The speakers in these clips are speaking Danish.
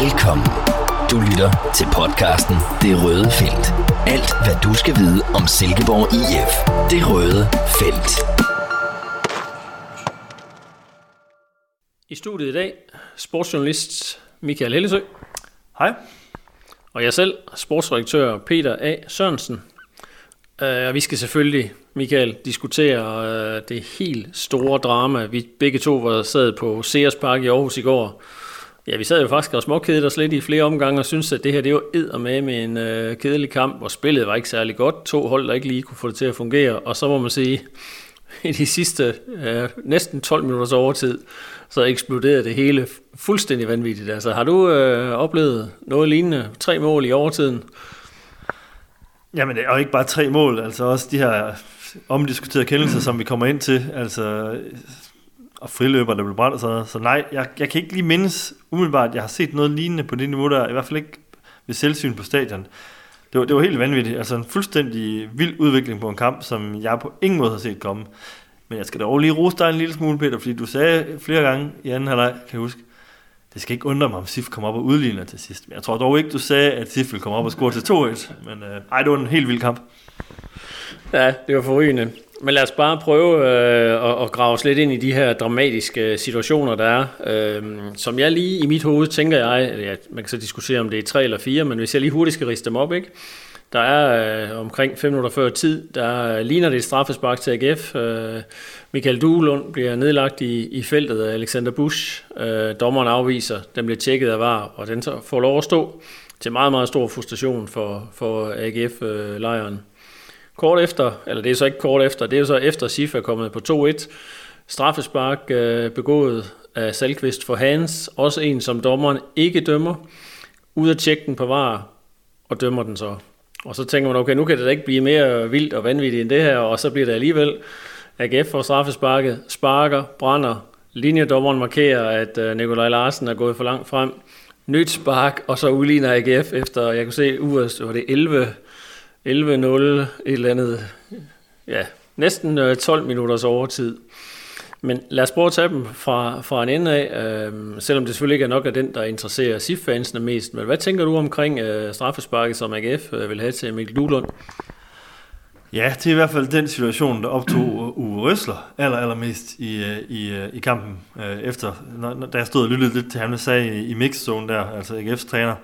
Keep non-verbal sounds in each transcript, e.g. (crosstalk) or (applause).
Velkommen. Du lytter til podcasten Det Røde Felt. Alt, hvad du skal vide om Silkeborg IF. Det Røde Felt. I studiet i dag, sportsjournalist Michael Hellesø. Hej. Og jeg selv, sportsredaktør Peter A. Sørensen. Uh, og vi skal selvfølgelig, Michael, diskutere uh, det helt store drama. Vi begge to var sad på Sears Park i Aarhus i går. Ja, vi sad jo faktisk og småkedede os lidt i flere omgange og synes at det her det var ed med med en øh, kedelig kamp, og spillet var ikke særlig godt. To hold, der ikke lige kunne få det til at fungere. Og så må man sige, (laughs) i de sidste øh, næsten 12 minutters overtid, så eksploderede det hele fuldstændig vanvittigt. Altså, har du øh, oplevet noget lignende? Tre mål i overtiden? Jamen, og ikke bare tre mål, altså også de her omdiskuterede kendelser, som vi kommer ind til, altså og friløber, der blev brændt og sådan noget. Så nej, jeg, jeg kan ikke lige mindes umiddelbart, at jeg har set noget lignende på det niveau, der i hvert fald ikke ved selvsyn på stadion. Det var, det var helt vanvittigt. Altså en fuldstændig vild udvikling på en kamp, som jeg på ingen måde har set komme. Men jeg skal da lige rose dig en lille smule, Peter, fordi du sagde flere gange i anden halvleg, kan jeg huske, det skal ikke undre mig, om Sif kommer op og udligner til sidst. Men jeg tror dog ikke, du sagde, at Sif ville komme op og score til 2-1. Men øh, ej, det var en helt vild kamp. Ja, det var forrygende. Men lad os bare prøve øh, at, at grave os lidt ind i de her dramatiske situationer, der er. Øh, som jeg lige i mit hoved tænker jeg, ja, man kan så diskutere, om det er tre eller fire, men hvis jeg lige hurtigt skal riste dem op, ikke? Der er øh, omkring 5 minutter før tid, der ligner det et straffespark til AGF. Øh, Michael Duelund bliver nedlagt i, i feltet af Alexander Busch. Øh, dommeren afviser, den bliver tjekket af VAR, og den så får lov at stå til meget, meget stor frustration for, for AGF-lejren. Øh, Kort efter, eller det er så ikke kort efter, det er så efter SIF er kommet på 2-1. Straffespark øh, begået af Salkvist for Hans, også en som dommeren ikke dømmer. Ud at tjekke den på VAR, og dømmer den så. Og så tænker man, okay, nu kan det da ikke blive mere vildt og vanvittigt end det her, og så bliver det alligevel AGF for straffesparket, sparker, brænder, linjedommeren markerer, at øh, Nikolaj Larsen er gået for langt frem, nyt spark, og så udligner AGF efter, jeg kunne se, uret, var det 11, 11-0, et eller andet, ja, næsten øh, 12 minutters overtid. Men lad os prøve at tage dem fra, fra en ende af, øh, selvom det selvfølgelig ikke er nok af den, der interesserer SIF-fansene mest. Men hvad tænker du omkring øh, straffesparket, som AGF øh, vil have til Mikkel Duhlund? Ja, det er i hvert fald den situation, der optog (clears throat) Uwe Røsler aller, allermest i, øh, i, øh, i kampen. Øh, efter, når, da jeg stod og lyttede lidt til ham, der sagde i, i mixzone der, altså AGF's træner.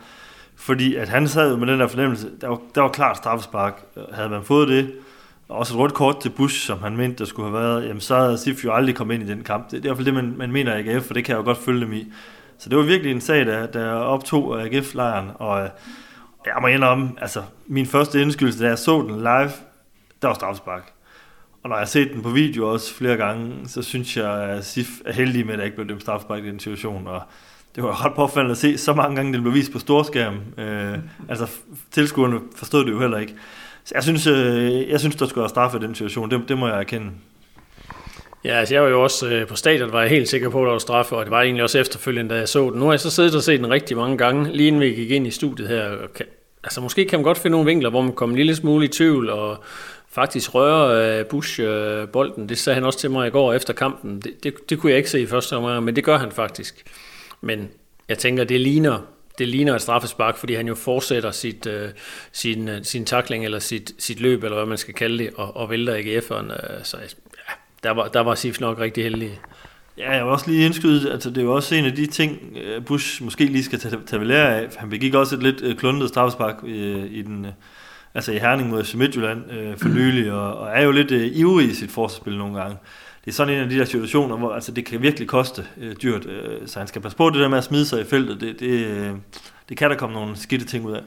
Fordi at han sad med den der fornemmelse, der var, der var klart straffespark. Havde man fået det, og også et rødt kort til Bush, som han mente, der skulle have været, jamen så havde Sif jo aldrig kommet ind i den kamp. Det, det er i hvert fald det, man, man mener i AGF, for det kan jeg jo godt følge dem i. Så det var virkelig en sag, der, der optog AGF-lejren, og øh, jeg må indrømme, altså min første indskydelse, da jeg så den live, der var straffespark. Og når jeg har set den på video også flere gange, så synes jeg, at Sif er heldig med, at der ikke blev dømt straffespark i den situation, og det var ret påfaldende at se så mange gange, den blev vist på storskærm. Øh, altså, tilskuerne forstod det jo heller ikke. Så jeg synes, øh, jeg synes der skulle være straffe i den situation. Det, det må jeg erkende. Ja, altså jeg var jo også øh, på stadion, var jeg helt sikker på, at der var straffe, og det var egentlig også efterfølgende, da jeg så den. Nu har jeg så siddet og set den rigtig mange gange, lige inden vi gik ind i studiet her. Kan, altså måske kan man godt finde nogle vinkler, hvor man kommer en lille smule i tvivl, og faktisk røre øh, Bush øh, bolden. Det sagde han også til mig i går efter kampen. Det, det, det kunne jeg ikke se i første omgang, men det gør han faktisk. Men jeg tænker, det ligner det ligner et straffespark, fordi han jo fortsætter sit, øh, sin, øh, sin takling eller sit, sit løb, eller hvad man skal kalde det, og, og vælter AGF'eren. Øh, så ja, der var, der var Sif nok rigtig heldig. Ja, jeg vil også lige indskyde, altså det er jo også en af de ting, øh, Bush måske lige skal tage, tage lære af. Han begik også et lidt øh, kluntet straffespark i, i den, altså i Herning mod Midtjylland øh, for nylig, og, og er jo lidt øh, ivrig i sit forsvarsspil nogle gange det er sådan en af de der situationer, hvor altså, det kan virkelig koste øh, dyrt. Øh, så han skal passe på det der med at smide sig i feltet. Det, det, øh, det kan der komme nogle skidte ting ud af.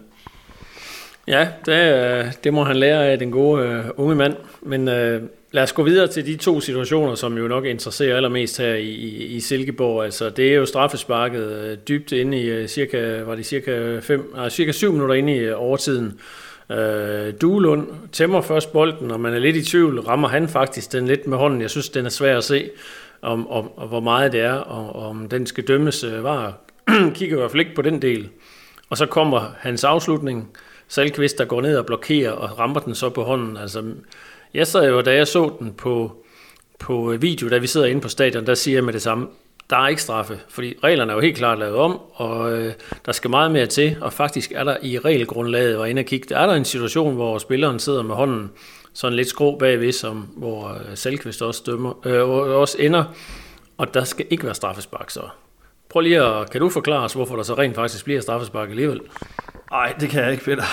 Ja, det, øh, det må han lære af den gode øh, unge mand. Men øh, lad os gå videre til de to situationer, som jo nok interesserer allermest her i, i, i Silkeborg. Altså, det er jo straffesparket øh, dybt inde i øh, cirka, var det cirka, fem, nej, cirka syv minutter inde i øh, overtiden. Øh, Øh, Duelund tæmmer først bolden, og man er lidt i tvivl. Rammer han faktisk den lidt med hånden? Jeg synes, den er svær at se, om, om, om hvor meget det er, og om den skal dømmes. Øh, var (clears throat) kigger i hvert fald ikke på den del. Og så kommer hans afslutning. Salkvist, der går ned og blokerer, og rammer den så på hånden. Altså, jeg sad jo, da jeg så den på, på øh, video, da vi sidder inde på stadion, der siger jeg med det samme, der er ikke straffe, fordi reglerne er jo helt klart lavet om, og øh, der skal meget mere til, og faktisk er der i regelgrundlaget, hvor inde og kigge, der er der en situation, hvor spilleren sidder med hånden sådan lidt skrå bagved, som, hvor øh, også, dømmer, øh, også ender, og der skal ikke være straffespark så. Prøv lige at, kan du forklare os, hvorfor der så rent faktisk bliver straffespark alligevel? Nej, det kan jeg ikke, Peter.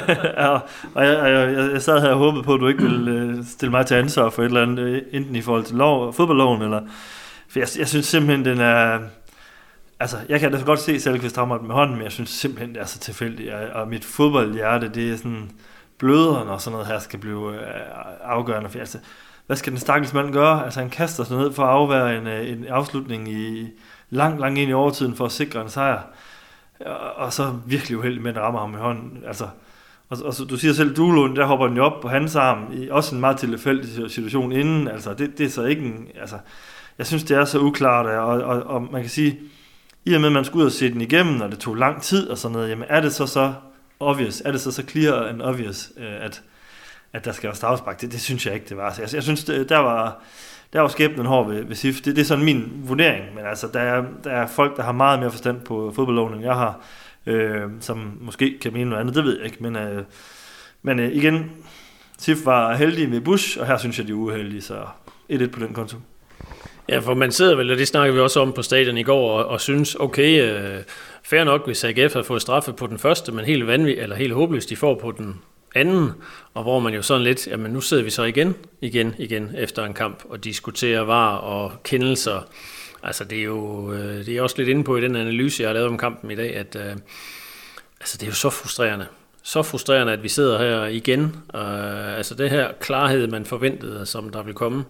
(laughs) ja, og jeg, jeg, jeg, jeg sad her og håbede på, at du ikke ville øh, stille mig til ansvar for et eller andet, øh, enten i forhold til lov, fodboldloven, eller... For jeg, jeg synes simpelthen, den er... Altså, jeg kan da godt se Salkvist rammer med hånden, men jeg synes simpelthen, det er så tilfældigt. Og mit fodboldhjerte, det er sådan blødere, når sådan noget her skal blive øh, afgørende. For altså, hvad skal den stakkels mand gøre? Altså, han kaster sig ned for at afvære en, øh, en afslutning i langt, langt ind i overtiden for at sikre en sejr og så virkelig uheldig med, at rammer ham i hånden. Altså, og, og så, du siger selv, Duelund, der hopper den jo op på hans arm, i også en meget tilfældig situation inden, altså det, det er så ikke en, altså, jeg synes, det er så uklart, og, og, og man kan sige, i og med, at man skulle ud og se den igennem, og det tog lang tid og sådan noget, jamen er det så så obvious, er det så så clear and obvious, øh, at, at der skal være straffespark? Det, det synes jeg ikke, det var. Så jeg, jeg synes, det, der var, der var skæbnen hård ved, ved SIF. Det, det er sådan min vurdering, men altså, der er, der er folk, der har meget mere forstand på fodboldloven, end jeg har, øh, som måske kan mene noget andet, det ved jeg ikke, men, øh, men øh, igen, SIF var heldig med Bush, og her synes jeg, de er uheldige, så 1-1 på den konto. Ja, for man sidder vel, og det snakker vi også om på stadion i går, og, og synes, okay, øh, fair nok, hvis AGF har fået straffe på den første, men helt vanvittigt, eller helt håbløst, de får på den anden, og hvor man jo sådan lidt, jamen nu sidder vi så igen, igen, igen efter en kamp og diskuterer var og kendelser. Altså det er jo øh, det er også lidt inde på i den analyse, jeg har lavet om kampen i dag, at øh, altså det er jo så frustrerende. Så frustrerende, at vi sidder her igen. Øh, altså det her klarhed, man forventede, som der vil komme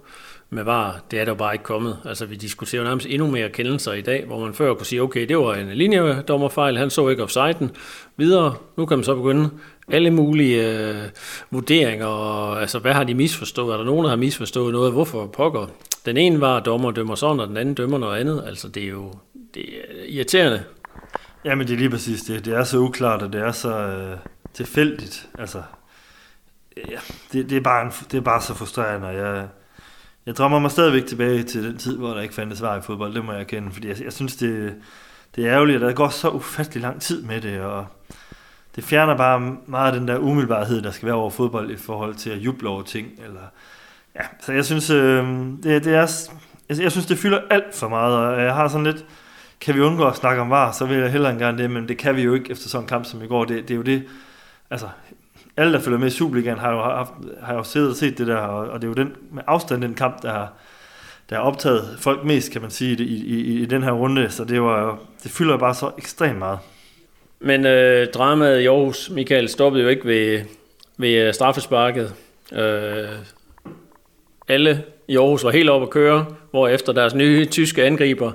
med VAR, det er der jo bare ikke kommet. Altså vi diskuterer jo nærmest endnu mere kendelser i dag, hvor man før kunne sige, okay, det var en linjedommerfejl, han så ikke offsiden. Videre, nu kan man så begynde alle mulige øh, vurderinger, og, altså hvad har de misforstået? Er der nogen, der har misforstået noget? Hvorfor pokker? Den ene var dommer dømmer sådan, og den anden dømmer noget andet. Altså det er jo det er irriterende. Ja, men det er lige præcis det. Det er så uklart, og det er så øh, tilfældigt. Altså, ja, det, det, er bare en, det er bare så frustrerende, jeg, jeg drømmer mig stadigvæk tilbage til den tid, hvor der ikke fandtes svar i fodbold, det må jeg erkende, fordi jeg, jeg synes, det, det er ærgerligt, at der går så ufattelig lang tid med det, og det fjerner bare meget af den der umiddelbarhed, der skal være over fodbold i forhold til at juble over ting. Eller, ja, så jeg synes, øh, det, det er, jeg, jeg synes, det fylder alt for meget, og jeg har sådan lidt, kan vi undgå at snakke om var, så vil jeg hellere end gerne det, men det kan vi jo ikke efter sådan en kamp som i går. Det, det er jo det, altså alle, der følger med i Superligaen, har jo, haft, har jo siddet og set det der, og, og det er jo den, med afstand den kamp, der har, der har optaget folk mest, kan man sige, i, i, i, i den her runde, så det, var, det fylder bare så ekstremt meget. Men øh, dramaet i Aarhus, Michael, stoppede jo ikke ved, ved øh, straffesparket. Øh, alle i Aarhus var helt oppe at køre, hvor efter deres nye tyske angriber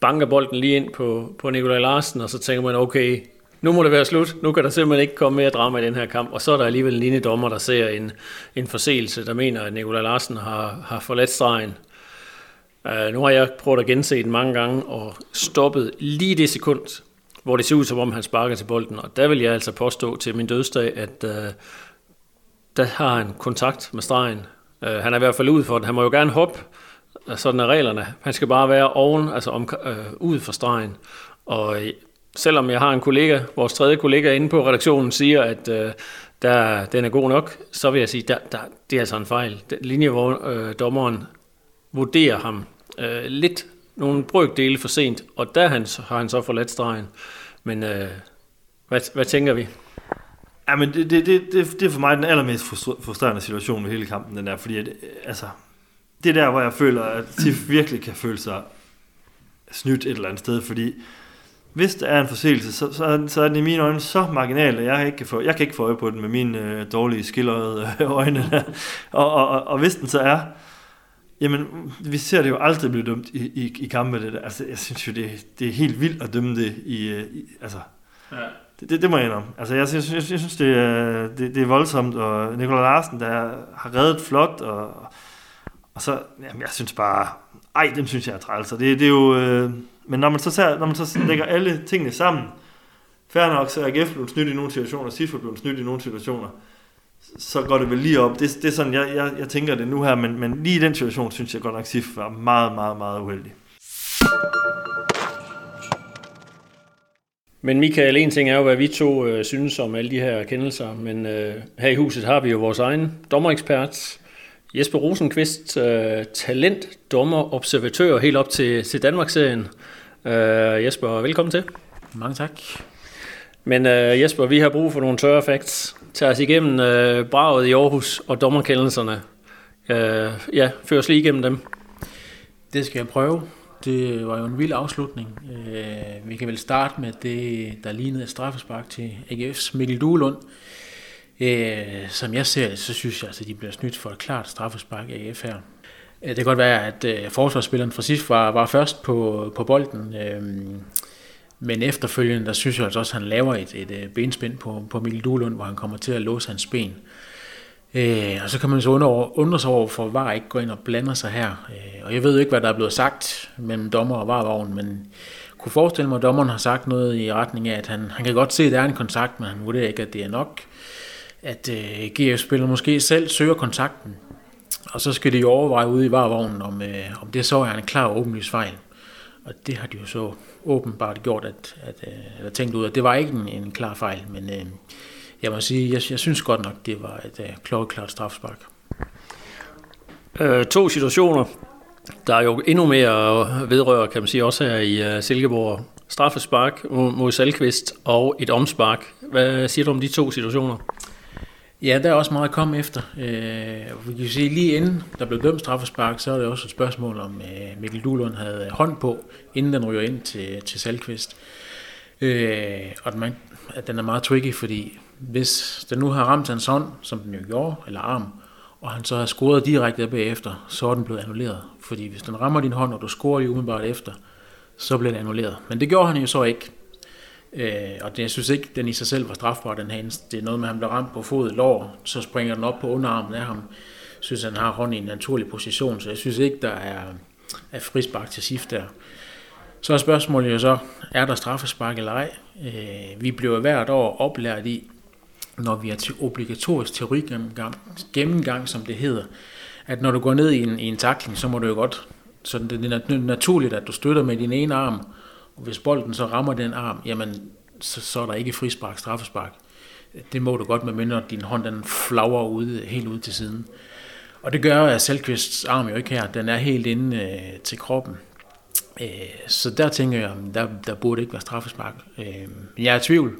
banker bolden lige ind på, på Nikolaj Larsen, og så tænker man, okay, nu må det være slut. Nu kan der simpelthen ikke komme mere drama i den her kamp. Og så er der alligevel en lignende dommer, der ser en, en forseelse, der mener, at Nikolaj Larsen har, har forladt stregen. Uh, nu har jeg prøvet at gense den mange gange, og stoppet lige det sekund, hvor det ser ud som om, han sparker til bolden. Og der vil jeg altså påstå til min dødsdag, at uh, der har han kontakt med stregen. Uh, han er i hvert fald ud for den. Han må jo gerne hoppe, altså, sådan er reglerne. Han skal bare være oven, altså om, uh, ud for stregen. Og selvom jeg har en kollega, vores tredje kollega inde på redaktionen, siger, at øh, der, den er god nok, så vil jeg sige, der, der, det er altså en fejl. Den linje, hvor øh, dommeren vurderer ham øh, lidt nogle brøkdele for sent, og der han, har han så forladt stregen. Men øh, hvad, hvad tænker vi? Ja, men det, det, det, det, det er for mig den allermest frustrerende situation ved hele kampen, den der, fordi at, altså, det er der, hvor jeg føler, at TIF virkelig kan føle sig snydt et eller andet sted, fordi hvis der er en forseelse, så, så, så er den i mine øjne så marginal, at jeg ikke kan få, jeg kan ikke få øje på den med mine øh, dårlige skillede øjne. (laughs) og, og, og, og hvis den så er, Jamen, vi ser det jo aldrig blive dømt i, i, i kampe. Det der. Altså, jeg synes jo, det, det er helt vildt at dømme det i... i altså, ja. det, det, det må jeg indrømme. Altså, jeg, jeg, jeg, jeg synes, det er, det, det er voldsomt, og Nikolaj Larsen, der har reddet flot, og, og så, jamen, jeg synes bare... Ej, dem synes jeg er træls. Det, det er jo... Øh, men når man så, ser, når man så lægger alle tingene sammen, færre nok, så er AGF blevet snydt i nogle situationer, Sifo blevet snydt i nogle situationer så går det vel lige op. Det, det er sådan, jeg, jeg, jeg tænker det nu her, men, men lige i den situation, synes jeg godt nok, Sif var meget, meget, meget uheldig. Men Michael, en ting er jo, hvad vi to øh, synes om alle de her kendelser, men øh, her i huset har vi jo vores egen dommerekspert, Jesper Rosenqvist, øh, talent, dommer, observatør helt op til, til Danmarksserien. Øh, Jesper, velkommen til. Mange tak. Men øh, Jesper, vi har brug for nogle tørre facts. Tag os igennem øh, braget i Aarhus og dommerkendelserne. Øh, ja, før os lige igennem dem. Det skal jeg prøve. Det var jo en vild afslutning. Øh, vi kan vel starte med det, der lignede et straffespark til AGF's Mikkel Duelund. Øh, som jeg ser det, så synes jeg, at altså, de bliver snydt for et klart straffespark af AGF her. Øh, det kan godt være, at øh, forsvarsspilleren fra sidst var, var først på, på bolden. Øh, men efterfølgende, der synes jeg altså også, at han laver et, et, et benspænd på, på Mikkel Duelund, hvor han kommer til at låse hans ben. Øh, og så kan man så undre, undre sig over, for VAR ikke går ind og blander sig her. Øh, og jeg ved ikke, hvad der er blevet sagt mellem dommer og varvogn, men kunne forestille mig, at dommeren har sagt noget i retning af, at han, han kan godt se, at der er en kontakt, men han vurderer ikke, at det er nok. At øh, GF-spiller måske selv søger kontakten, og så skal de jo overveje ude i varevognen, om, øh, om det så er en klar åbenlys fejl. Og det har de jo så åbenbart gjort, at, at, øh, eller tænkt ud, at det var ikke en, en klar fejl, men øh, jeg må sige, jeg, jeg synes godt nok, det var et uh, klokkeklart strafspark. Øh, to situationer, der er jo endnu mere vedrører, kan man sige, også her i øh, Silkeborg. Straffespark mod Salkvist og et omspark. Hvad siger du om de to situationer? Ja, der er også meget at komme efter. Øh, vi kan sige, lige inden der blev dømt straffespark, så er det også et spørgsmål om øh, Mikkel Duhlund havde hånd på, inden den ryger ind til, til Salkvist. Øh, og man, at den er meget tricky, fordi hvis den nu har ramt hans hånd, som den jo gjorde, eller arm, og han så har scoret direkte bagefter, så er den blevet annulleret. Fordi hvis den rammer din hånd, og du scorer lige umiddelbart efter, så bliver den annulleret. Men det gjorde han jo så ikke. Øh, og det, jeg synes ikke, den i sig selv var strafbar, den hans. Det er noget med, at han bliver ramt på fodet lår, så springer den op på underarmen af ham. Jeg synes, han har hånden i en naturlig position, så jeg synes ikke, der er, er frispark til SIF der. Så er spørgsmålet jo så, er der straffespark eller ej? Øh, vi bliver hvert år oplært i, når vi er til obligatorisk teorigennemgang, gennemgang, som det hedder, at når du går ned i en, i en takling, så må du jo godt, så det er naturligt, at du støtter med din ene arm, hvis bolden så rammer den arm, jamen, så, så er der ikke frispark, straffespark. Det må du godt, med mindre din hånd den flager ud, helt ud til siden. Og det gør, at Selkvists arm jo ikke her, den er helt inde øh, til kroppen. Øh, så der tænker jeg, der, der burde ikke være straffespark. Øh, jeg er i tvivl,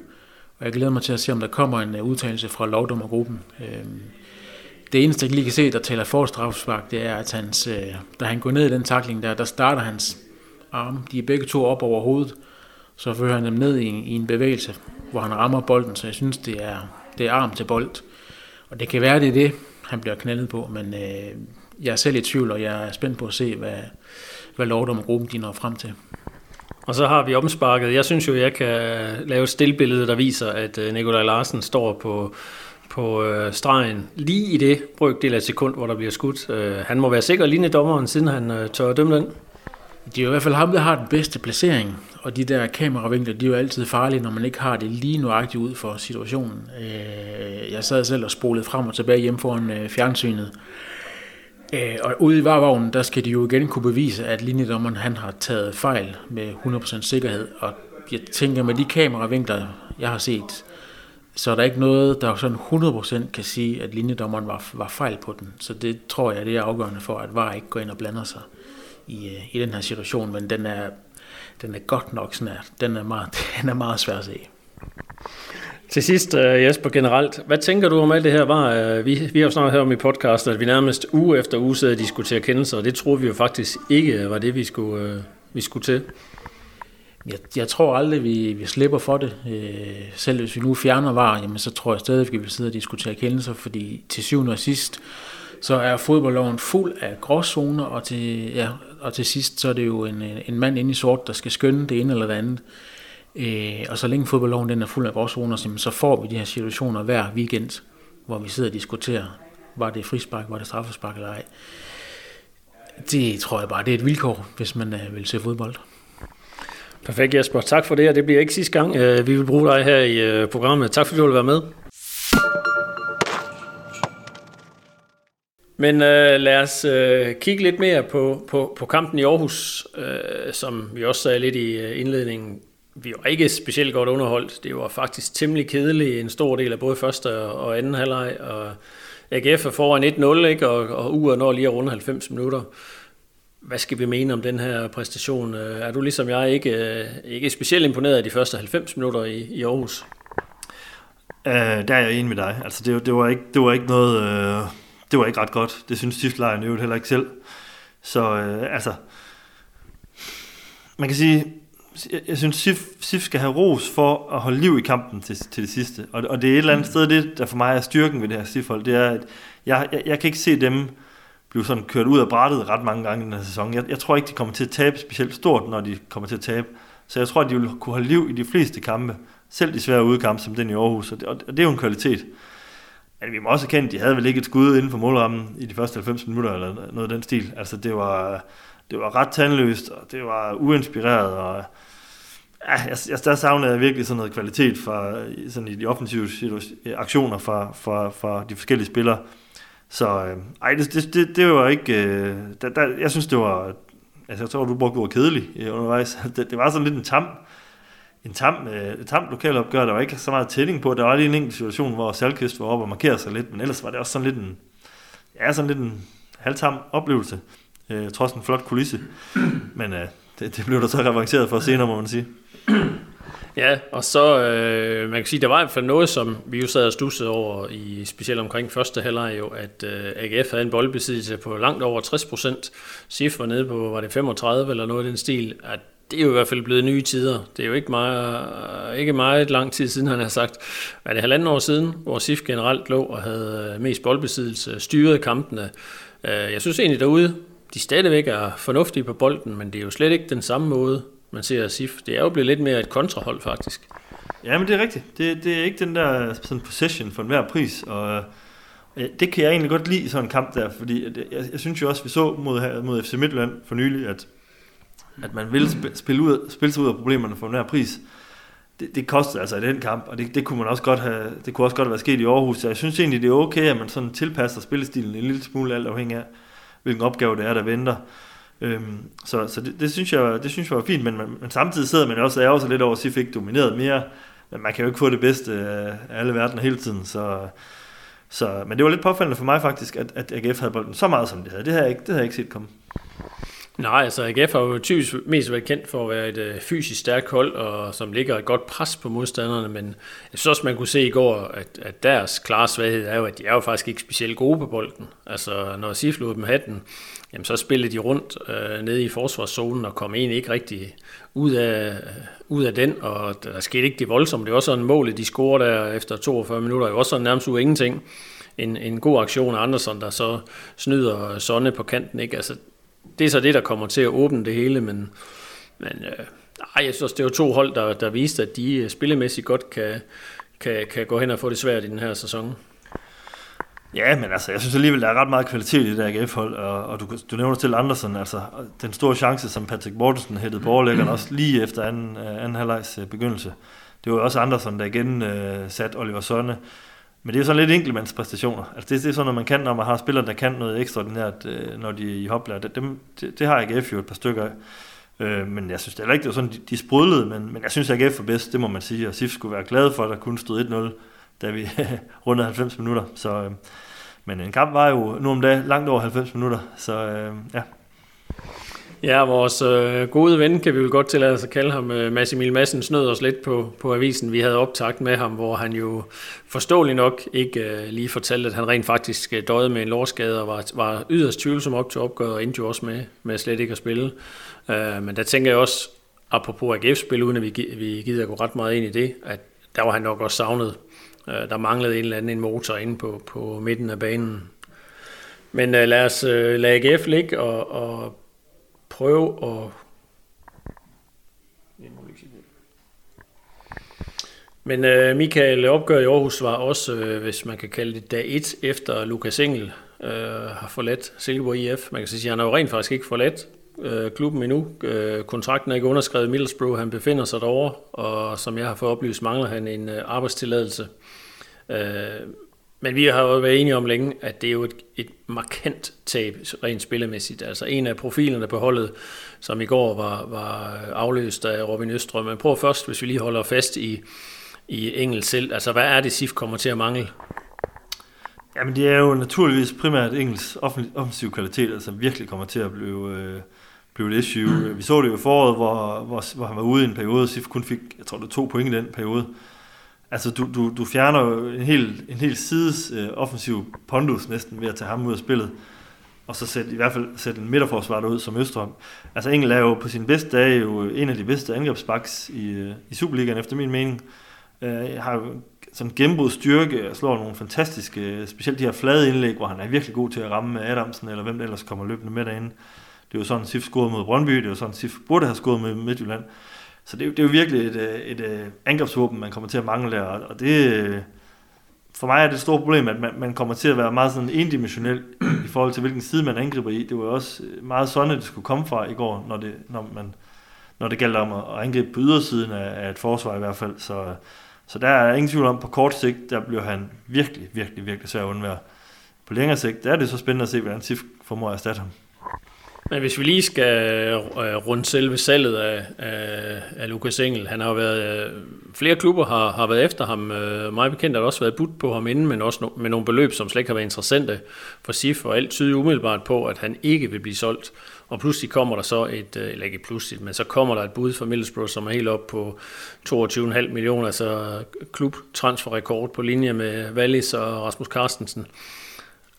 og jeg glæder mig til at se, om der kommer en øh, udtalelse fra lovdommergruppen. Øh, det eneste, jeg lige kan se, der taler for straffespark, det er, at hans, øh, da han går ned i den takling der, der starter hans arme, de er begge to op over hovedet, så fører han dem ned i, i en bevægelse, hvor han rammer bolden, så jeg synes, det er, det er arm til bold. Og det kan være, det er det, han bliver knaldet på, men øh, jeg er selv i tvivl, og jeg er spændt på at se, hvad, hvad lovdommergruppen de når frem til. Og så har vi omsparket. Jeg synes jo, jeg kan lave et stillbillede, der viser, at øh, Nikolaj Larsen står på, på øh, stregen lige i det brøkdel af et sekund, hvor der bliver skudt. Øh, han må være sikker lignende dommeren, siden han øh, tør at dømme den. Det er jo i hvert fald ham, der har den bedste placering, og de der kameravinkler, de er jo altid farlige, når man ikke har det lige nuagtigt ud for situationen. Øh, jeg sad selv og spolede frem og tilbage hjem foran øh, fjernsynet, øh, og ude i varvognen, der skal de jo igen kunne bevise, at linjedommeren han har taget fejl med 100% sikkerhed. Og jeg tænker, med de kameravinkler, jeg har set, så er der ikke noget, der sådan 100% kan sige, at linjedommeren var, var fejl på den. Så det tror jeg, det er afgørende for, at VAR ikke går ind og blander sig i, øh, i den her situation. Men den er, den er godt nok sådan, at den er meget, (laughs) den er meget svær at se. Til sidst, øh, Jesper, generelt, hvad tænker du om alt det her? Var, øh, vi, vi har jo snart her om i podcast, at vi nærmest uge efter uge sidder og diskuterer kendelser, og det troede vi jo faktisk ikke var det, vi skulle, øh, vi skulle til. Jeg, jeg tror aldrig, vi, vi slipper for det. selv hvis vi nu fjerner var, jamen, så tror jeg stadig, at vi vil sidde og diskutere kendelser, fordi til syvende og sidst, så er fodboldloven fuld af gråzoner, og til, ja, og til sidst, så er det jo en, øh, en mand inde i sort, der skal skønne det ene eller det andet. Øh, og så længe fodboldloven den er fuld af gråzoner, så får vi de her situationer hver weekend, hvor vi sidder og diskuterer, var det frispark, var det straffespark eller ej. Det tror jeg bare, det er et vilkår, hvis man øh, vil se fodbold. Perfekt Jesper, tak for det, og det bliver ikke sidste gang, øh, vi vil bruge dig her i programmet. Tak fordi du vil være med. Men øh, lad os øh, kigge lidt mere på, på, på kampen i Aarhus, øh, som vi også sagde lidt i øh, indledningen. Vi var ikke specielt godt underholdt. Det var faktisk temmelig kedeligt en stor del af både første og anden halvleg. Og AGF er foran 1-0, ikke? og, og uret når lige at runde 90 minutter. Hvad skal vi mene om den her præstation? Øh, er du ligesom jeg ikke, øh, ikke specielt imponeret af de første 90 minutter i, i Aarhus? Uh, der er jeg enig med dig. Altså, det, det, var ikke, det var ikke noget... Uh, det var ikke ret godt. Det synes stiftlejren jo heller ikke selv. Så øh, altså... Man kan sige, jeg, jeg synes, Sif, Sif skal have ros for at holde liv i kampen til, til det sidste. Og, og det er et eller andet sted, det der for mig er styrken ved det her Sif-hold, det er, at jeg, jeg, jeg kan ikke se dem blive sådan kørt ud af brættet ret mange gange i den her sæson. Jeg, jeg tror ikke, de kommer til at tabe specielt stort, når de kommer til at tabe. Så jeg tror, at de vil kunne holde liv i de fleste kampe. Selv de svære udkampe, som den i Aarhus. Og det, og det er jo en kvalitet. Men vi må også erkende, at de havde vel ikke et skud inden for målrammen i de første 90 minutter, eller noget af den stil. Altså, det var, det var ret tandløst, og det var uinspireret, og ja, jeg, jeg, der savnede jeg virkelig sådan noget kvalitet fra, sådan i de offensive aktioner fra, fra, fra de forskellige spillere. Så øh, ej, det, det, det, det var ikke... Øh, der, der, jeg synes, det var... Altså, jeg tror, du brugte ordet kedelig øh, undervejs. (laughs) Det, det, var sådan lidt en tam, en tam, øh, et tamt lokalopgør. Der var ikke så meget tælling på. Der var lige en enkelt situation, hvor Salkøst var oppe og markerede sig lidt, men ellers var det også sådan lidt en... Ja, sådan lidt en halvtam oplevelse. Øh, trods en flot kulisse. Men øh, det, det blev der så revanceret for senere, må man sige. Ja, og så, øh, man kan sige, der var i hvert fald noget, som vi jo sad og stussede over, i, specielt omkring første halvleg jo, at øh, AGF havde en boldbesiddelse på langt over 60 procent. SIF var nede på, var det 35 eller noget i den stil, at det er jo i hvert fald blevet nye tider. Det er jo ikke meget, ikke meget lang tid siden, han har sagt, er det halvanden år siden, hvor SIF generelt lå og havde øh, mest boldbesiddelse, styrede kampene. Øh, jeg synes egentlig derude, de stadigvæk er fornuftige på bolden, men det er jo slet ikke den samme måde, man ser SIF. Det er jo blevet lidt mere et kontrahold, faktisk. Ja, men det er rigtigt. Det, det er ikke den der sådan possession for enhver pris, og øh, det kan jeg egentlig godt lide sådan en kamp der, fordi jeg, jeg synes jo også, vi så mod, mod FC Midtjylland for nylig, at, at man vil spille, ud, spille sig ud af problemerne for enhver pris. Det, det kostede altså i den kamp, og det, det kunne man også godt have, det kunne også godt have været sket i Aarhus, så jeg synes egentlig, det er okay, at man sådan tilpasser spillestilen en lille smule alt afhængig af, hvilken opgave det er, der venter. Øhm, så så det, det, synes jeg, det synes jeg var fint, men, men, men samtidig sidder man også ærger sig lidt over, at SIF ikke domineret mere. Men man kan jo ikke få det bedste af alle verdener hele tiden, så, så, men det var lidt påfaldende for mig faktisk, at, at AGF havde bolden så meget, som det havde. Det havde jeg ikke, det havde jeg ikke set komme. Nej, altså AGF har jo typisk mest været kendt for at være et øh, fysisk stærkt hold, og som ligger et godt pres på modstanderne, men jeg synes også, man kunne se i går, at, at deres klare svaghed er jo, at de er jo faktisk ikke specielt gode på bolden. Altså, når SIF lod dem hatten, jamen så spillede de rundt øh, nede i forsvarszonen og kom egentlig ikke rigtig ud af, øh, ud af den, og der skete ikke det voldsomme. Det var sådan en mål, de scorede der efter 42 minutter, det var også sådan nærmest u ingenting. En, en god aktion af Andersen, der så snyder Sonne på kanten. Ikke? Altså, det er så det, der kommer til at åbne det hele, men, men øh, ej, jeg synes det er jo to hold, der, der viste, at de spillemæssigt godt kan, kan, kan gå hen og få det svært i den her sæson. Ja, men altså, jeg synes alligevel, der er ret meget kvalitet i det der AGF-hold, og, og du, du nævner til Andersen, altså den store chance, som Patrick Mortensen hættede på overlæggeren, også lige efter anden, uh, anden halvlejs uh, begyndelse. Det var også Andersen, der igen uh, satte Oliver Sønne. Men det er jo sådan lidt enkeltmandspræstationer. Altså det, det er sådan noget, man kan, når man har spillere, der kan noget ekstraordinært, øh, når de er i hoplærer. Det, det, det, det har AGF jo et par stykker af. Øh, men jeg synes det er ikke, det var sådan, de, de sprudlede, men, men jeg synes, at AGF var bedst, det må man sige. Og SIF skulle være glad for, at der kun stod 1-0 da vi (laughs) rundede 90 minutter. Så, øh, men en kamp var jo nu om dagen langt over 90 minutter, så øh, ja. Ja, vores øh, gode ven, kan vi vel godt tillade os at kalde ham, øh, Mads Emil Madsen, snød os lidt på, på avisen. Vi havde optagt med ham, hvor han jo forståeligt nok ikke øh, lige fortalte, at han rent faktisk øh, døde med en lårskade og var, var yderst tvivlsom op til opgøret og endte jo også med, med slet ikke at spille. Øh, men der tænker jeg også, apropos AGF-spil, uden at vi, vi gider gå ret meget ind i det, at der var han nok også savnet Øh, der manglede en eller anden en motor inde på, på midten af banen. Men øh, lad os øh, lade AGF ligge og, og prøve at... Men øh, Michael, opgør i Aarhus var også, øh, hvis man kan kalde det dag 1, efter Lukas Engel øh, har forladt Silkeborg IF. Man kan sige, at han har jo rent faktisk ikke forladt øh, klubben endnu. Øh, kontrakten er ikke underskrevet i Middlesbrough, han befinder sig derovre, og som jeg har fået oplyst, mangler han en øh, arbejdstilladelse. Øh, men vi har jo været enige om længe, at det er jo et, et markant tab rent spillemæssigt. Altså en af profilerne på holdet, som i går var, var afløst af Robin Østrøm. Men prøv først, hvis vi lige holder fast i, i Engel selv. Altså hvad er det, SIF kommer til at mangle? Jamen det er jo naturligvis primært Engels offensiv kvalitet, som virkelig kommer til at blive, øh, blive et issue. Vi så det jo i foråret, hvor, hvor, hvor han var ude i en periode, og SIF kun fik, jeg tror det to point i den periode. Altså, du, du, du fjerner jo en hel, en hel sides øh, offensiv pondus næsten ved at tage ham ud af spillet, og så sætte, i hvert fald sætte en midterforsvar ud som Østrøm. Altså, Engel er jo på sin bedste dag jo øh, en af de bedste angrebsbaks i, øh, i Superligaen, efter min mening. Øh, har jo sådan gennembrud styrke og slår nogle fantastiske, øh, specielt de her flade indlæg, hvor han er virkelig god til at ramme Adamsen, eller hvem der ellers kommer løbende med derinde. Det er jo sådan, Sif scorede mod Brøndby, det er jo sådan, Sif burde have scoret med Midtjylland. Så det det er jo virkelig et, øh, et, et angrebsvåben, man kommer til at mangle, og det, øh, for mig er det et stort problem, at man, man kommer til at være meget sådan endimensionel i forhold til, hvilken side man angriber i. Det var også meget sådan, at det skulle komme fra i går, når det, når man, når det gælder om at angribe på ydersiden af, af et forsvar i hvert fald. Så, så der er ingen tvivl om, på kort sigt, der bliver han virkelig, virkelig, virkelig svær at undvære. På længere sigt, der er det så spændende at se, hvordan SIF formår at erstatte ham. Men hvis vi lige skal øh, rundt selve salget af, af, af Lukas Engel, han har jo været, øh, flere klubber har, har været efter ham, øh, meget bekendt har der også været budt på ham inden, men også no, med nogle beløb, som slet ikke har været interessante for SIF, og alt tyder umiddelbart på, at han ikke vil blive solgt. Og pludselig kommer der så et, øh, eller ikke pludselig, men så kommer der et bud fra Middlesbrough, som er helt op på 22,5 millioner, altså klubtransferrekord på linje med Wallis og Rasmus Carstensen.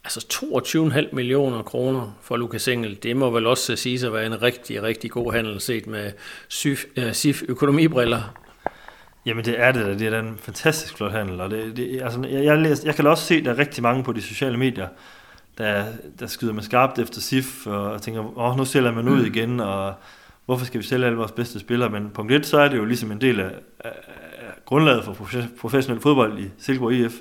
Altså 22,5 millioner kroner for Lukas Engel, det må vel også sige at være en rigtig, rigtig god handel set med SIF, SIF økonomibriller. Jamen det er det, det er en fantastisk flot handel, og det, det, altså, jeg, jeg, læser, jeg kan også se, at der er rigtig mange på de sociale medier, der, der skyder med skarpt efter SIF, og tænker, åh, nu sælger man ud mm. igen, og hvorfor skal vi sælge alle vores bedste spillere? Men punkt 1, så er det jo ligesom en del af, af, af grundlaget for professionel fodbold i Silkeborg IF,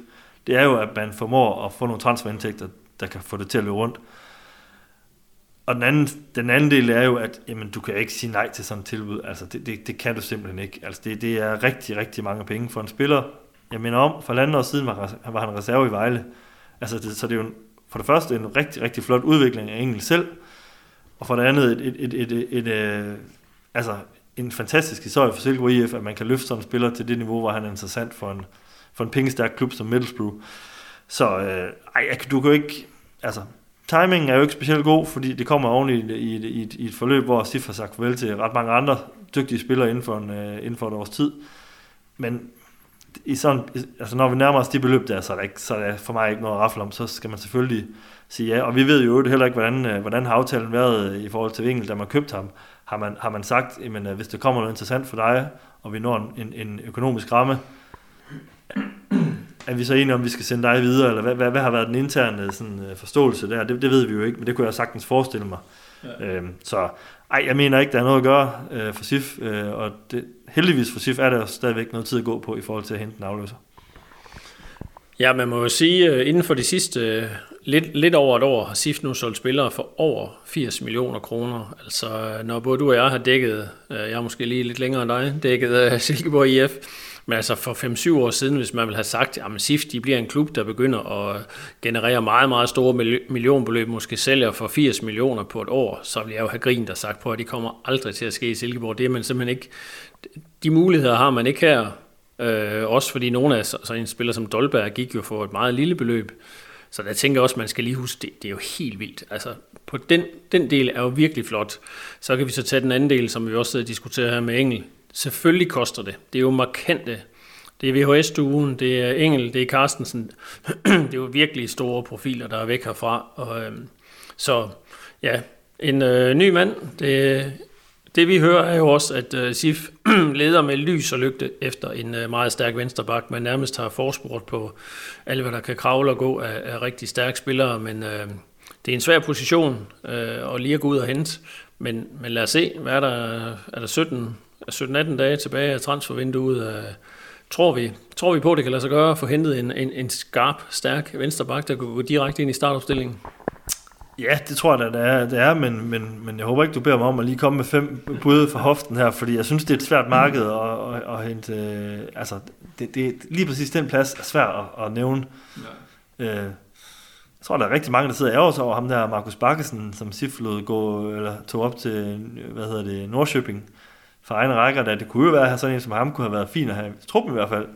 det er jo, at man formår at få nogle transferindtægter, der kan få det til at løbe rundt. Og den anden, den anden del er jo, at jamen, du kan ikke sige nej til sådan et tilbud. Altså, det, det, det kan du simpelthen ikke. Altså, det, det er rigtig, rigtig mange penge for en spiller. Jeg mener om, for landet år siden var, var han reserve i Vejle. Altså, det, så det er jo en, for det første en rigtig, rigtig flot udvikling af Engel selv, og for det andet et, et, et, et, et, et, et altså, en fantastisk historie for Silkeborg IF, at man kan løfte sådan en spiller til det niveau, hvor han er interessant for en, for en pengestærk klub som Middlesbrough. Så øh, ej, du kan jo ikke, altså, timingen er jo ikke specielt god, fordi det kommer oven i, i, i, i et forløb, hvor Sif har sagt farvel til ret mange andre dygtige spillere inden for, en, øh, inden for et års tid. Men i sådan, altså når vi nærmer os de beløb der, så er, der ikke, så er der for mig ikke noget at rafle om, så skal man selvfølgelig sige ja. Og vi ved jo heller ikke, hvordan, øh, hvordan har aftalen været øh, i forhold til Vingel, da man købte ham. Har man, har man sagt, at øh, hvis det kommer noget interessant for dig, og vi når en, en økonomisk ramme, er vi så enige om, vi skal sende dig videre, eller hvad, hvad, hvad har været den interne sådan, øh, forståelse der? Det, det ved vi jo ikke, men det kunne jeg sagtens forestille mig. Ja. Øhm, så ej, jeg mener ikke, der er noget at gøre øh, for SIF, øh, og det, heldigvis for SIF er der stadigvæk noget tid at gå på i forhold til at hente en afløser. Ja, man må jo sige, øh, inden for de sidste øh, lidt, lidt over et år har SIF nu solgt spillere for over 80 millioner kroner. Altså, når både du og jeg har dækket, jeg er måske lige lidt længere end dig, dækket Silkeborg IF, men altså for 5-7 år siden, hvis man ville have sagt, at SIF de bliver en klub, der begynder at generere meget, meget store millionbeløb, måske sælger for 80 millioner på et år, så ville jeg jo have grint og sagt på, at de kommer aldrig til at ske i Silkeborg. Det er man simpelthen ikke, de muligheder har man ikke her. Øh, også fordi nogle af så en spiller som Dolberg gik jo for et meget lille beløb. Så der tænker jeg også, at man skal lige huske, det, det er jo helt vildt. Altså, på den, den del er jo virkelig flot. Så kan vi så tage den anden del, som vi også diskuterer her med Engel. Selvfølgelig koster det. Det er jo markante. Det er VHS-duen, det er Engel, det er Carstensen. (clears throat) det er jo virkelig store profiler, der er væk herfra. Og, øhm, så ja, en øh, ny mand. Det, det vi hører er jo også, at øh, SIF (clears throat) leder med lys og lygte efter en øh, meget stærk vensterbak. Man nærmest har forspurgt på alle, hvad der kan kravle og gå af, af rigtig stærke spillere, men øh, det er en svær position øh, at lige at gå ud og hente. Men, men lad os se, hvad er der? Er der 17 17-18 dage tilbage af transfervinduet. Øh, tror, vi, tror vi på, at det kan lade sig gøre at få hentet en, en, en skarp, stærk vensterbak, der kan gå direkte ind i startopstillingen? Ja, det tror jeg da, det er, det er men, men, men jeg håber ikke, du beder mig om at lige komme med fem bud for hoften her, fordi jeg synes, det er et svært marked at, at, at hente... Øh, altså, det, det, lige præcis den plads er svært at, at nævne. Øh, jeg tror, der er rigtig mange, der sidder ærger over ham der, Markus Bakkesen, som Sif lod gå, eller tog op til, hvad hedder det, Nordsjøbing for egen rækker, da det kunne jo være, at sådan en som ham kunne have været fin at have i truppen i hvert fald.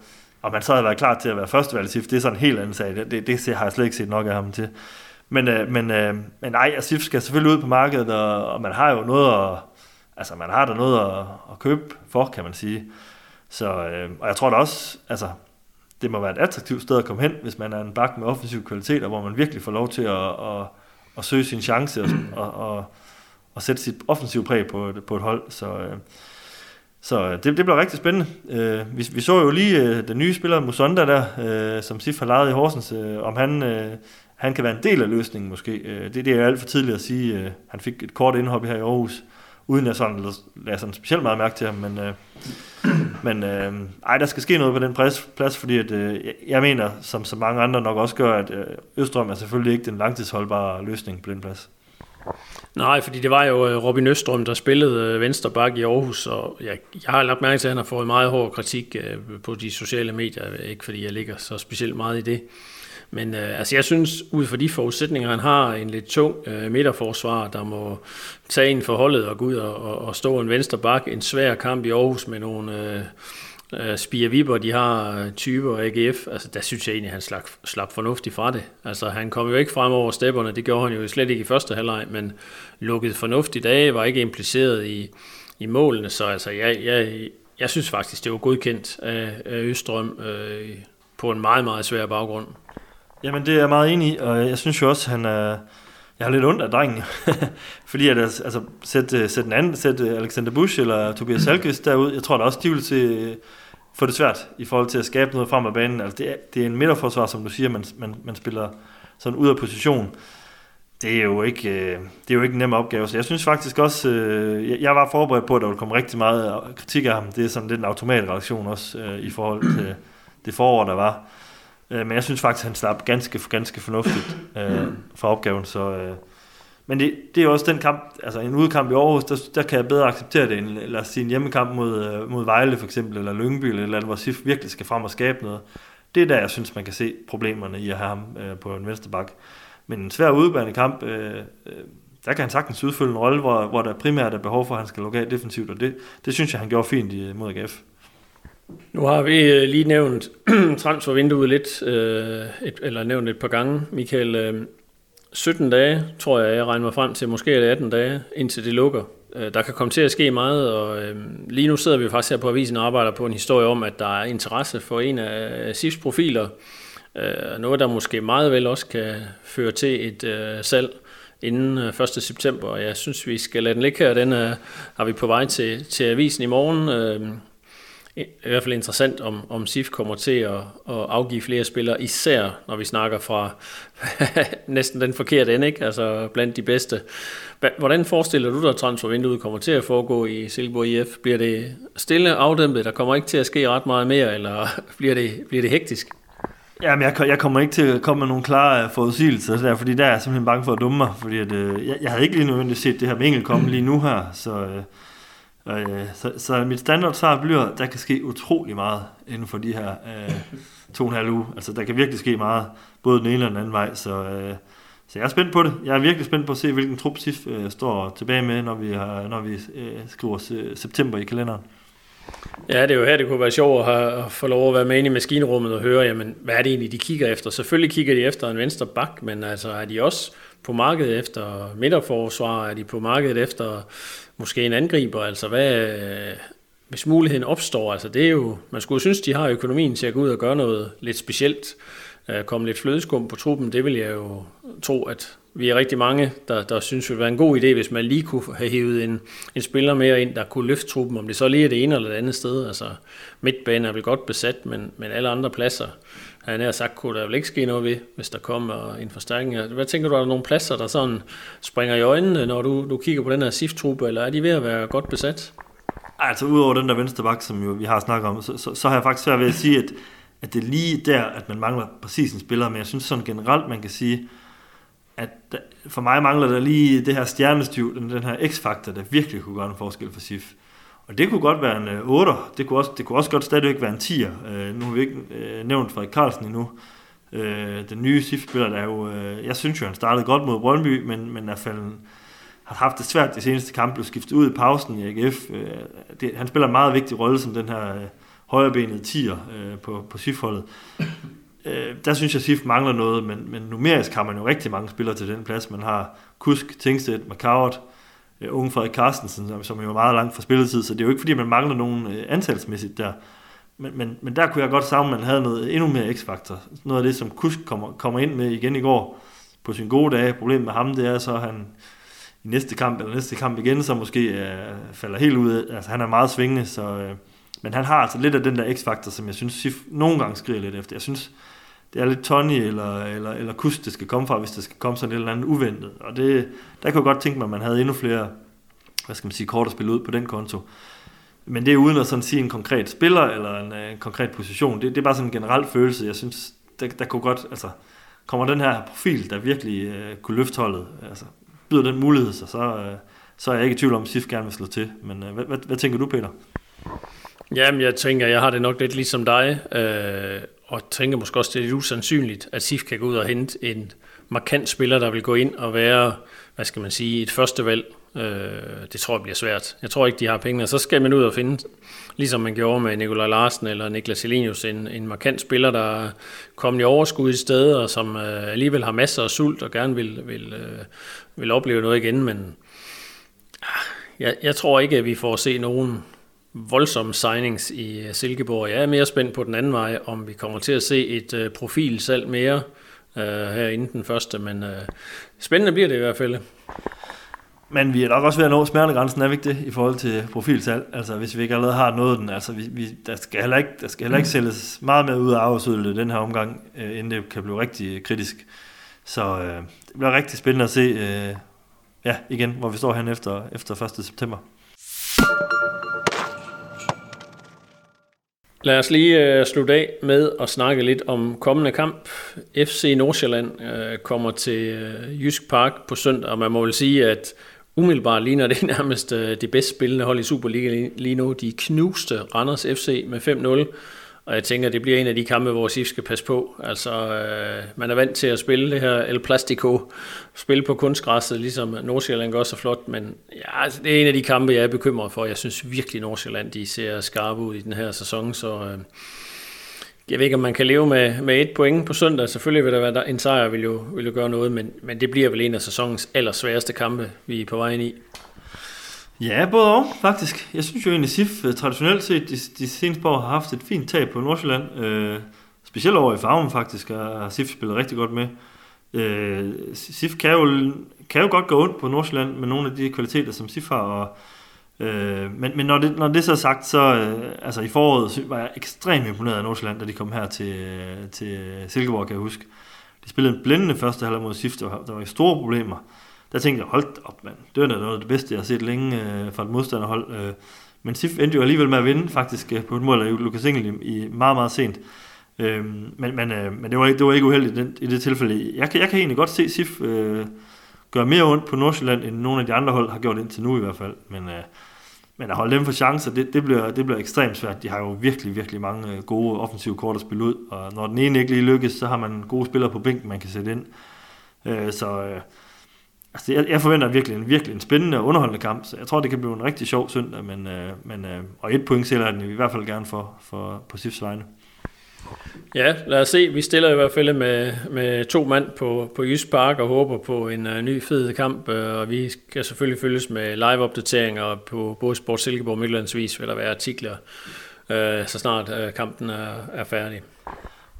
Og man så havde været klar til at være førstevalg Sif, det er sådan en helt anden sag. Det, det, det har jeg slet ikke set nok af ham til. Men, øh, men, øh, men nej, Sif skal selvfølgelig ud på markedet, og, og man har jo noget at, altså man har der noget at, at købe for, kan man sige. Så, øh, og jeg tror da også, altså, det må være et attraktivt sted at komme hen, hvis man er en bak med offensiv kvalitet, hvor man virkelig får lov til at, at, at søge sin chance og, og, og, og sætte sit offensiv præg på, på et hold. Så, øh, så øh, det, det bliver rigtig spændende. Øh, vi, vi så jo lige øh, den nye spiller Musonda der, øh, som Sif har lejet i Horsens, øh, om han, øh, han kan være en del af løsningen måske. Øh, det, det er alt for tidligt at sige. Øh, han fik et kort indhop her i Aarhus, uden at sådan lade sådan specielt meget mærke til ham, men, øh, men øh, ej, der skal ske noget på den plads, plads fordi at, øh, jeg mener, som så mange andre nok også gør, at øh, Østrøm er selvfølgelig ikke den langtidsholdbare løsning på den plads. Nej, fordi det var jo øh, Robin Østrøm, der spillede øh, venstre bak i Aarhus, og jeg, jeg har lagt mærke til, at han har fået meget hård kritik øh, på de sociale medier, ikke fordi jeg ligger så specielt meget i det. Men øh, altså jeg synes, ud fra de forudsætninger, han har en lidt tung øh, midterforsvar, der må tage en forholdet og gå ud og, og, og stå en venstre bak, en svær kamp i Aarhus med nogle øh, øh, Spire Viber, de har øh, typer AGF, altså der synes jeg egentlig, han slap, slap fornuftigt fra det. Altså han kom jo ikke frem over stepperne, det gjorde han jo slet ikke i første halvleg, men lukkede fornuftigt af, var ikke impliceret i, i målene, så altså jeg, jeg, jeg synes faktisk, det var godkendt af, af Østrøm øh, på en meget, meget svær baggrund. Jamen, det er jeg meget enig i, og jeg synes jo også, han er... Jeg har lidt ondt af drengen, (laughs) fordi at altså, sætte, øh, sætte en anden, sætte øh, Alexander Busch eller Tobias Salkvist derud, jeg tror da også, de vil se, få det svært i forhold til at skabe noget frem af banen. Altså, det, er, det er en midterforsvar, som du siger, man, man, man spiller sådan ud af position. Det er jo ikke, øh, det er jo ikke en nem opgave, så jeg synes faktisk også, øh, jeg var forberedt på, at der ville komme rigtig meget kritik af ham. Det er sådan lidt en automatreaktion også øh, i forhold til det forår, der var. Øh, men jeg synes faktisk, at han slap ganske, ganske fornuftigt øh, for opgaven. Så, øh, men det, det er også den kamp, altså en udkamp i Aarhus, der, der kan jeg bedre acceptere det, end lad os sige en hjemmekamp mod, øh, mod Vejle for eksempel, eller Lyngby, eller, eller hvor SIF virkelig skal frem og skabe noget. Det er der, jeg synes, man kan se problemerne i at have ham øh, på en vensterbak. Men en svær udbærende kamp, øh, øh, der kan han sagtens udfylde en rolle, hvor, hvor der primært er behov for, at han skal lukke af defensivt, og det, det synes jeg, han gjorde fint i, mod AGF. Nu har vi øh, lige nævnt (clears throat) transfervinduet lidt, øh, et, eller nævnt et par gange, Michael. Øh, 17 dage, tror jeg, jeg regner mig frem til, måske er det 18 dage, indtil det lukker. Øh, der kan komme til at ske meget, og øh, lige nu sidder vi faktisk her på avisen og arbejder på en historie om, at der er interesse for en af SIFs profiler. Øh, noget, der måske meget vel også kan føre til et øh, salg inden øh, 1. september. Jeg synes, vi skal lade den ligge her. Den er, har vi på vej til, til avisen i morgen. I hvert fald interessant, om, om SIF kommer til at, at afgive flere spillere, især når vi snakker fra (laughs) næsten den forkerte ende, ikke? altså blandt de bedste. Hvordan forestiller du dig, at transfervinduet kommer til at foregå i Silkeborg IF? Bliver det stille afdæmpet, der kommer ikke til at ske ret meget mere, eller (laughs) bliver det, bliver det hektisk? Jamen, jeg, jeg kommer ikke til at komme med nogle klare forudsigelser, der, fordi der er jeg simpelthen bange for at dumme mig, fordi at, øh, jeg, jeg havde ikke lige nødvendigt set det her med komme lige nu her, så... Øh, Øh, så, så mit standard svar bliver, der kan ske utrolig meget inden for de her øh, to og en halv uge. Altså der kan virkelig ske meget, både den ene og den anden vej. Så, øh, så jeg er spændt på det. Jeg er virkelig spændt på at se, hvilken trup SIF øh, står tilbage med, når vi, har, når vi øh, skriver september i kalenderen. Ja, det er jo her, det kunne være sjovt at, have, at få lov at være med inde i maskinrummet og høre, jamen, hvad er det egentlig, de kigger efter? Selvfølgelig kigger de efter en venstre bak, men altså, er de også på markedet efter midterforsvar? Er de på markedet efter måske en angriber? Altså, hvad, øh, hvis muligheden opstår, altså det er jo, man skulle synes, de har økonomien til at gå ud og gøre noget lidt specielt, øh, komme lidt flødeskum på truppen, det vil jeg jo tro, at vi er rigtig mange, der, der synes, det ville være en god idé, hvis man lige kunne have hævet en, en spiller mere ind, der kunne løfte truppen, om det så lige er det ene eller det andet sted. Altså, midtbanen er vel godt besat, men, men alle andre pladser, han har sagt, kunne der vel ikke ske noget ved, hvis der kommer en forstærkning. Hvad tænker du, er der nogle pladser, der sådan springer i øjnene, når du, du kigger på den her SIF-truppe, eller er de ved at være godt besat? Altså, udover den der venstre bak, som jo vi har snakket om, så, så, så har jeg faktisk svært ved at sige, at, at det er lige der, at man mangler præcis en spiller, men jeg synes sådan generelt, man kan sige, at der, for mig mangler der lige det her stjernestyv, den, den her x-faktor, der virkelig kunne gøre en forskel for SIF. Og det kunne godt være en øh, 8'er. Det kunne, også, det kunne også godt stadigvæk være en 10'er. Øh, nu har vi ikke øh, nævnt Frederik Carlsen endnu. Øh, den nye SIF-spiller, der er jo, øh, jeg synes jo, han startede godt mod Brøndby, men, men er faldet, har haft det svært de seneste kampe, blev skiftet ud i pausen i AGF. Øh, det, han spiller en meget vigtig rolle som den her øh, højrebenede tiger øh, på, på SIF-holdet. Øh, der synes jeg, at SIF mangler noget, men, men numerisk har man jo rigtig mange spillere til den plads. Man har Kusk, Tingstedt, McCowart, øh, Øh, unge Frederik Carstensen, som, som er meget langt fra spilletid, så det er jo ikke fordi, man mangler nogen øh, antalsmæssigt der. Men, men, men der kunne jeg godt savne, at man havde noget endnu mere x-faktor. Noget af det, som Kusk kommer, kommer ind med igen i går på sin gode dag. Problemet med ham, det er så, at han i næste kamp, eller næste kamp igen, så måske øh, falder helt ud. Altså, han er meget svingende, så... Øh, men han har altså lidt af den der x-faktor, som jeg synes, Sif nogle gange skriger lidt efter. Jeg synes, det er lidt Tony eller, eller, eller Kus, det skal komme fra, hvis det skal komme sådan et eller andet uventet. Og det, der kunne jeg godt tænke mig, at man havde endnu flere hvad skal man sige, kort at spille ud på den konto. Men det er uden at sådan sige en konkret spiller eller en, øh, en konkret position. Det, det er bare sådan en generel følelse. Jeg synes, der, der kunne godt, altså, kommer den her profil, der virkelig øh, kunne løfte holdet, altså, byder den mulighed, så, så, øh, så er jeg ikke i tvivl om, at SIF gerne vil slå til. Men øh, hvad, hvad, hvad tænker du, Peter? Jamen, jeg tænker, jeg har det nok lidt ligesom dig, øh, og tænker måske også, det er lidt usandsynligt, at SIF kan gå ud og hente en markant spiller, der vil gå ind og være, hvad skal man sige, et første valg. Øh, det tror jeg bliver svært. Jeg tror ikke, de har penge, og så skal man ud og finde, ligesom man gjorde med Nikolaj Larsen eller Niklas Elenius, en, en markant spiller, der er kommet i overskud i stedet, og som øh, alligevel har masser af sult og gerne vil, vil, øh, vil opleve noget igen, men ah, jeg, jeg tror ikke, at vi får se nogen voldsomme signings i øh, Silkeborg. Jeg er mere spændt på den anden vej, om vi kommer til at se et uh, profilsalg mere uh, her inden den første, men uh, spændende bliver det i hvert fald. Men vi er nok også ved at nå smertegrænsen, er vi ikke det, i forhold til profilsalg? Altså, hvis vi ikke allerede har nået den. Altså, vi, vi, der, skal heller ikke, der skal heller ikke sælges meget mere ud af arbejdsudlet den her omgang, uh, inden det kan blive rigtig kritisk. Så uh, det bliver rigtig spændende at se, uh, ja, igen, hvor vi står hen efter, efter 1. september. Lad os lige øh, slutte af med at snakke lidt om kommende kamp. FC Nordsjælland øh, kommer til øh, Jysk Park på søndag, og man må vel sige, at umiddelbart ligner det (laughs) nærmest øh, det bedst spillende hold i Superliga lige nu. De knuste Randers FC med 5-0. Og jeg tænker, det bliver en af de kampe, hvor SIF skal passe på. Altså, øh, man er vant til at spille det her El Plastico, spille på kunstgræsset, ligesom Nordsjælland gør så flot, men ja, altså, det er en af de kampe, jeg er bekymret for. Jeg synes virkelig, Nordsjælland de ser skarpe ud i den her sæson, så øh, jeg ved ikke, om man kan leve med, med et point på søndag. Selvfølgelig vil der være en sejr, vil jo, vil jo gøre noget, men, men det bliver vel en af sæsonens allersværeste kampe, vi er på vej ind i. Ja, både og, faktisk. Jeg synes jo egentlig, SIF øh, traditionelt set de, de seneste år har haft et fint tag på Nordsjælland. Øh, specielt over i farven faktisk, har SIF spillet rigtig godt med. Øh, SIF kan jo, kan jo godt gå ondt på Nordsjælland med nogle af de kvaliteter, som SIF har. Og, øh, men men når, det, når det så er sagt, så øh, altså i foråret var jeg ekstremt imponeret af Nordsjælland, da de kom her til, øh, til Silkeborg, kan jeg huske. De spillede en blændende første halvleg mod SIF, der var, der var store problemer der tænkte jeg, hold op mand, det var noget af det bedste, jeg har set længe øh, fra et modstanderhold. Øh. Men SIF endte jo alligevel med at vinde faktisk øh, på et mål af Lukas Engel i, i meget, meget sent. Øh, men men, øh, men det, var, det var ikke uheldigt i, den, i det tilfælde. Jeg kan, jeg kan egentlig godt se SIF øh, gøre mere ondt på Nordsjælland, end nogle af de andre hold har gjort indtil nu i hvert fald. Men, øh, men at holde dem for chancer, det, det, bliver, det bliver ekstremt svært. De har jo virkelig, virkelig mange øh, gode offensive kort at spille ud, og når den ene ikke lige lykkes, så har man gode spillere på bænken, man kan sætte ind. Øh, så øh, Altså, jeg, jeg forventer virkelig en, virkelig en spændende og underholdende kamp, så jeg tror, det kan blive en rigtig sjov søndag, men, øh, men, øh, og et point sælger den i hvert fald gerne for, for på SIFs vegne. Ja, lad os se. Vi stiller i hvert fald med, med to mand på, på Jysk Park og håber på en uh, ny fed kamp. Uh, og vi skal selvfølgelig følges med live-opdateringer på både Sport Silkeborg og Midtlandsvis, vil der være artikler, uh, så snart uh, kampen er, er færdig.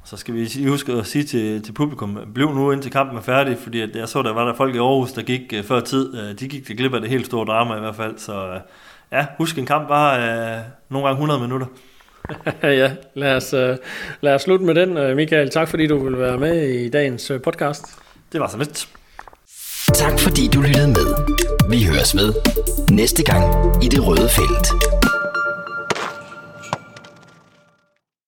Så skal vi huske at sige til, til publikum, bliv nu indtil kampen er færdig, fordi at jeg så, der var der folk i Aarhus, der gik uh, før tid. Uh, de gik glip af det helt store drama i hvert fald. Så uh, ja, husk en kamp var uh, nogle gange 100 minutter. (laughs) ja, lad os, uh, lad os slutte med den. Michael, tak fordi du vil være med i dagens podcast. Det var så lidt. Tak fordi du lyttede med. Vi høres ved næste gang i det røde felt.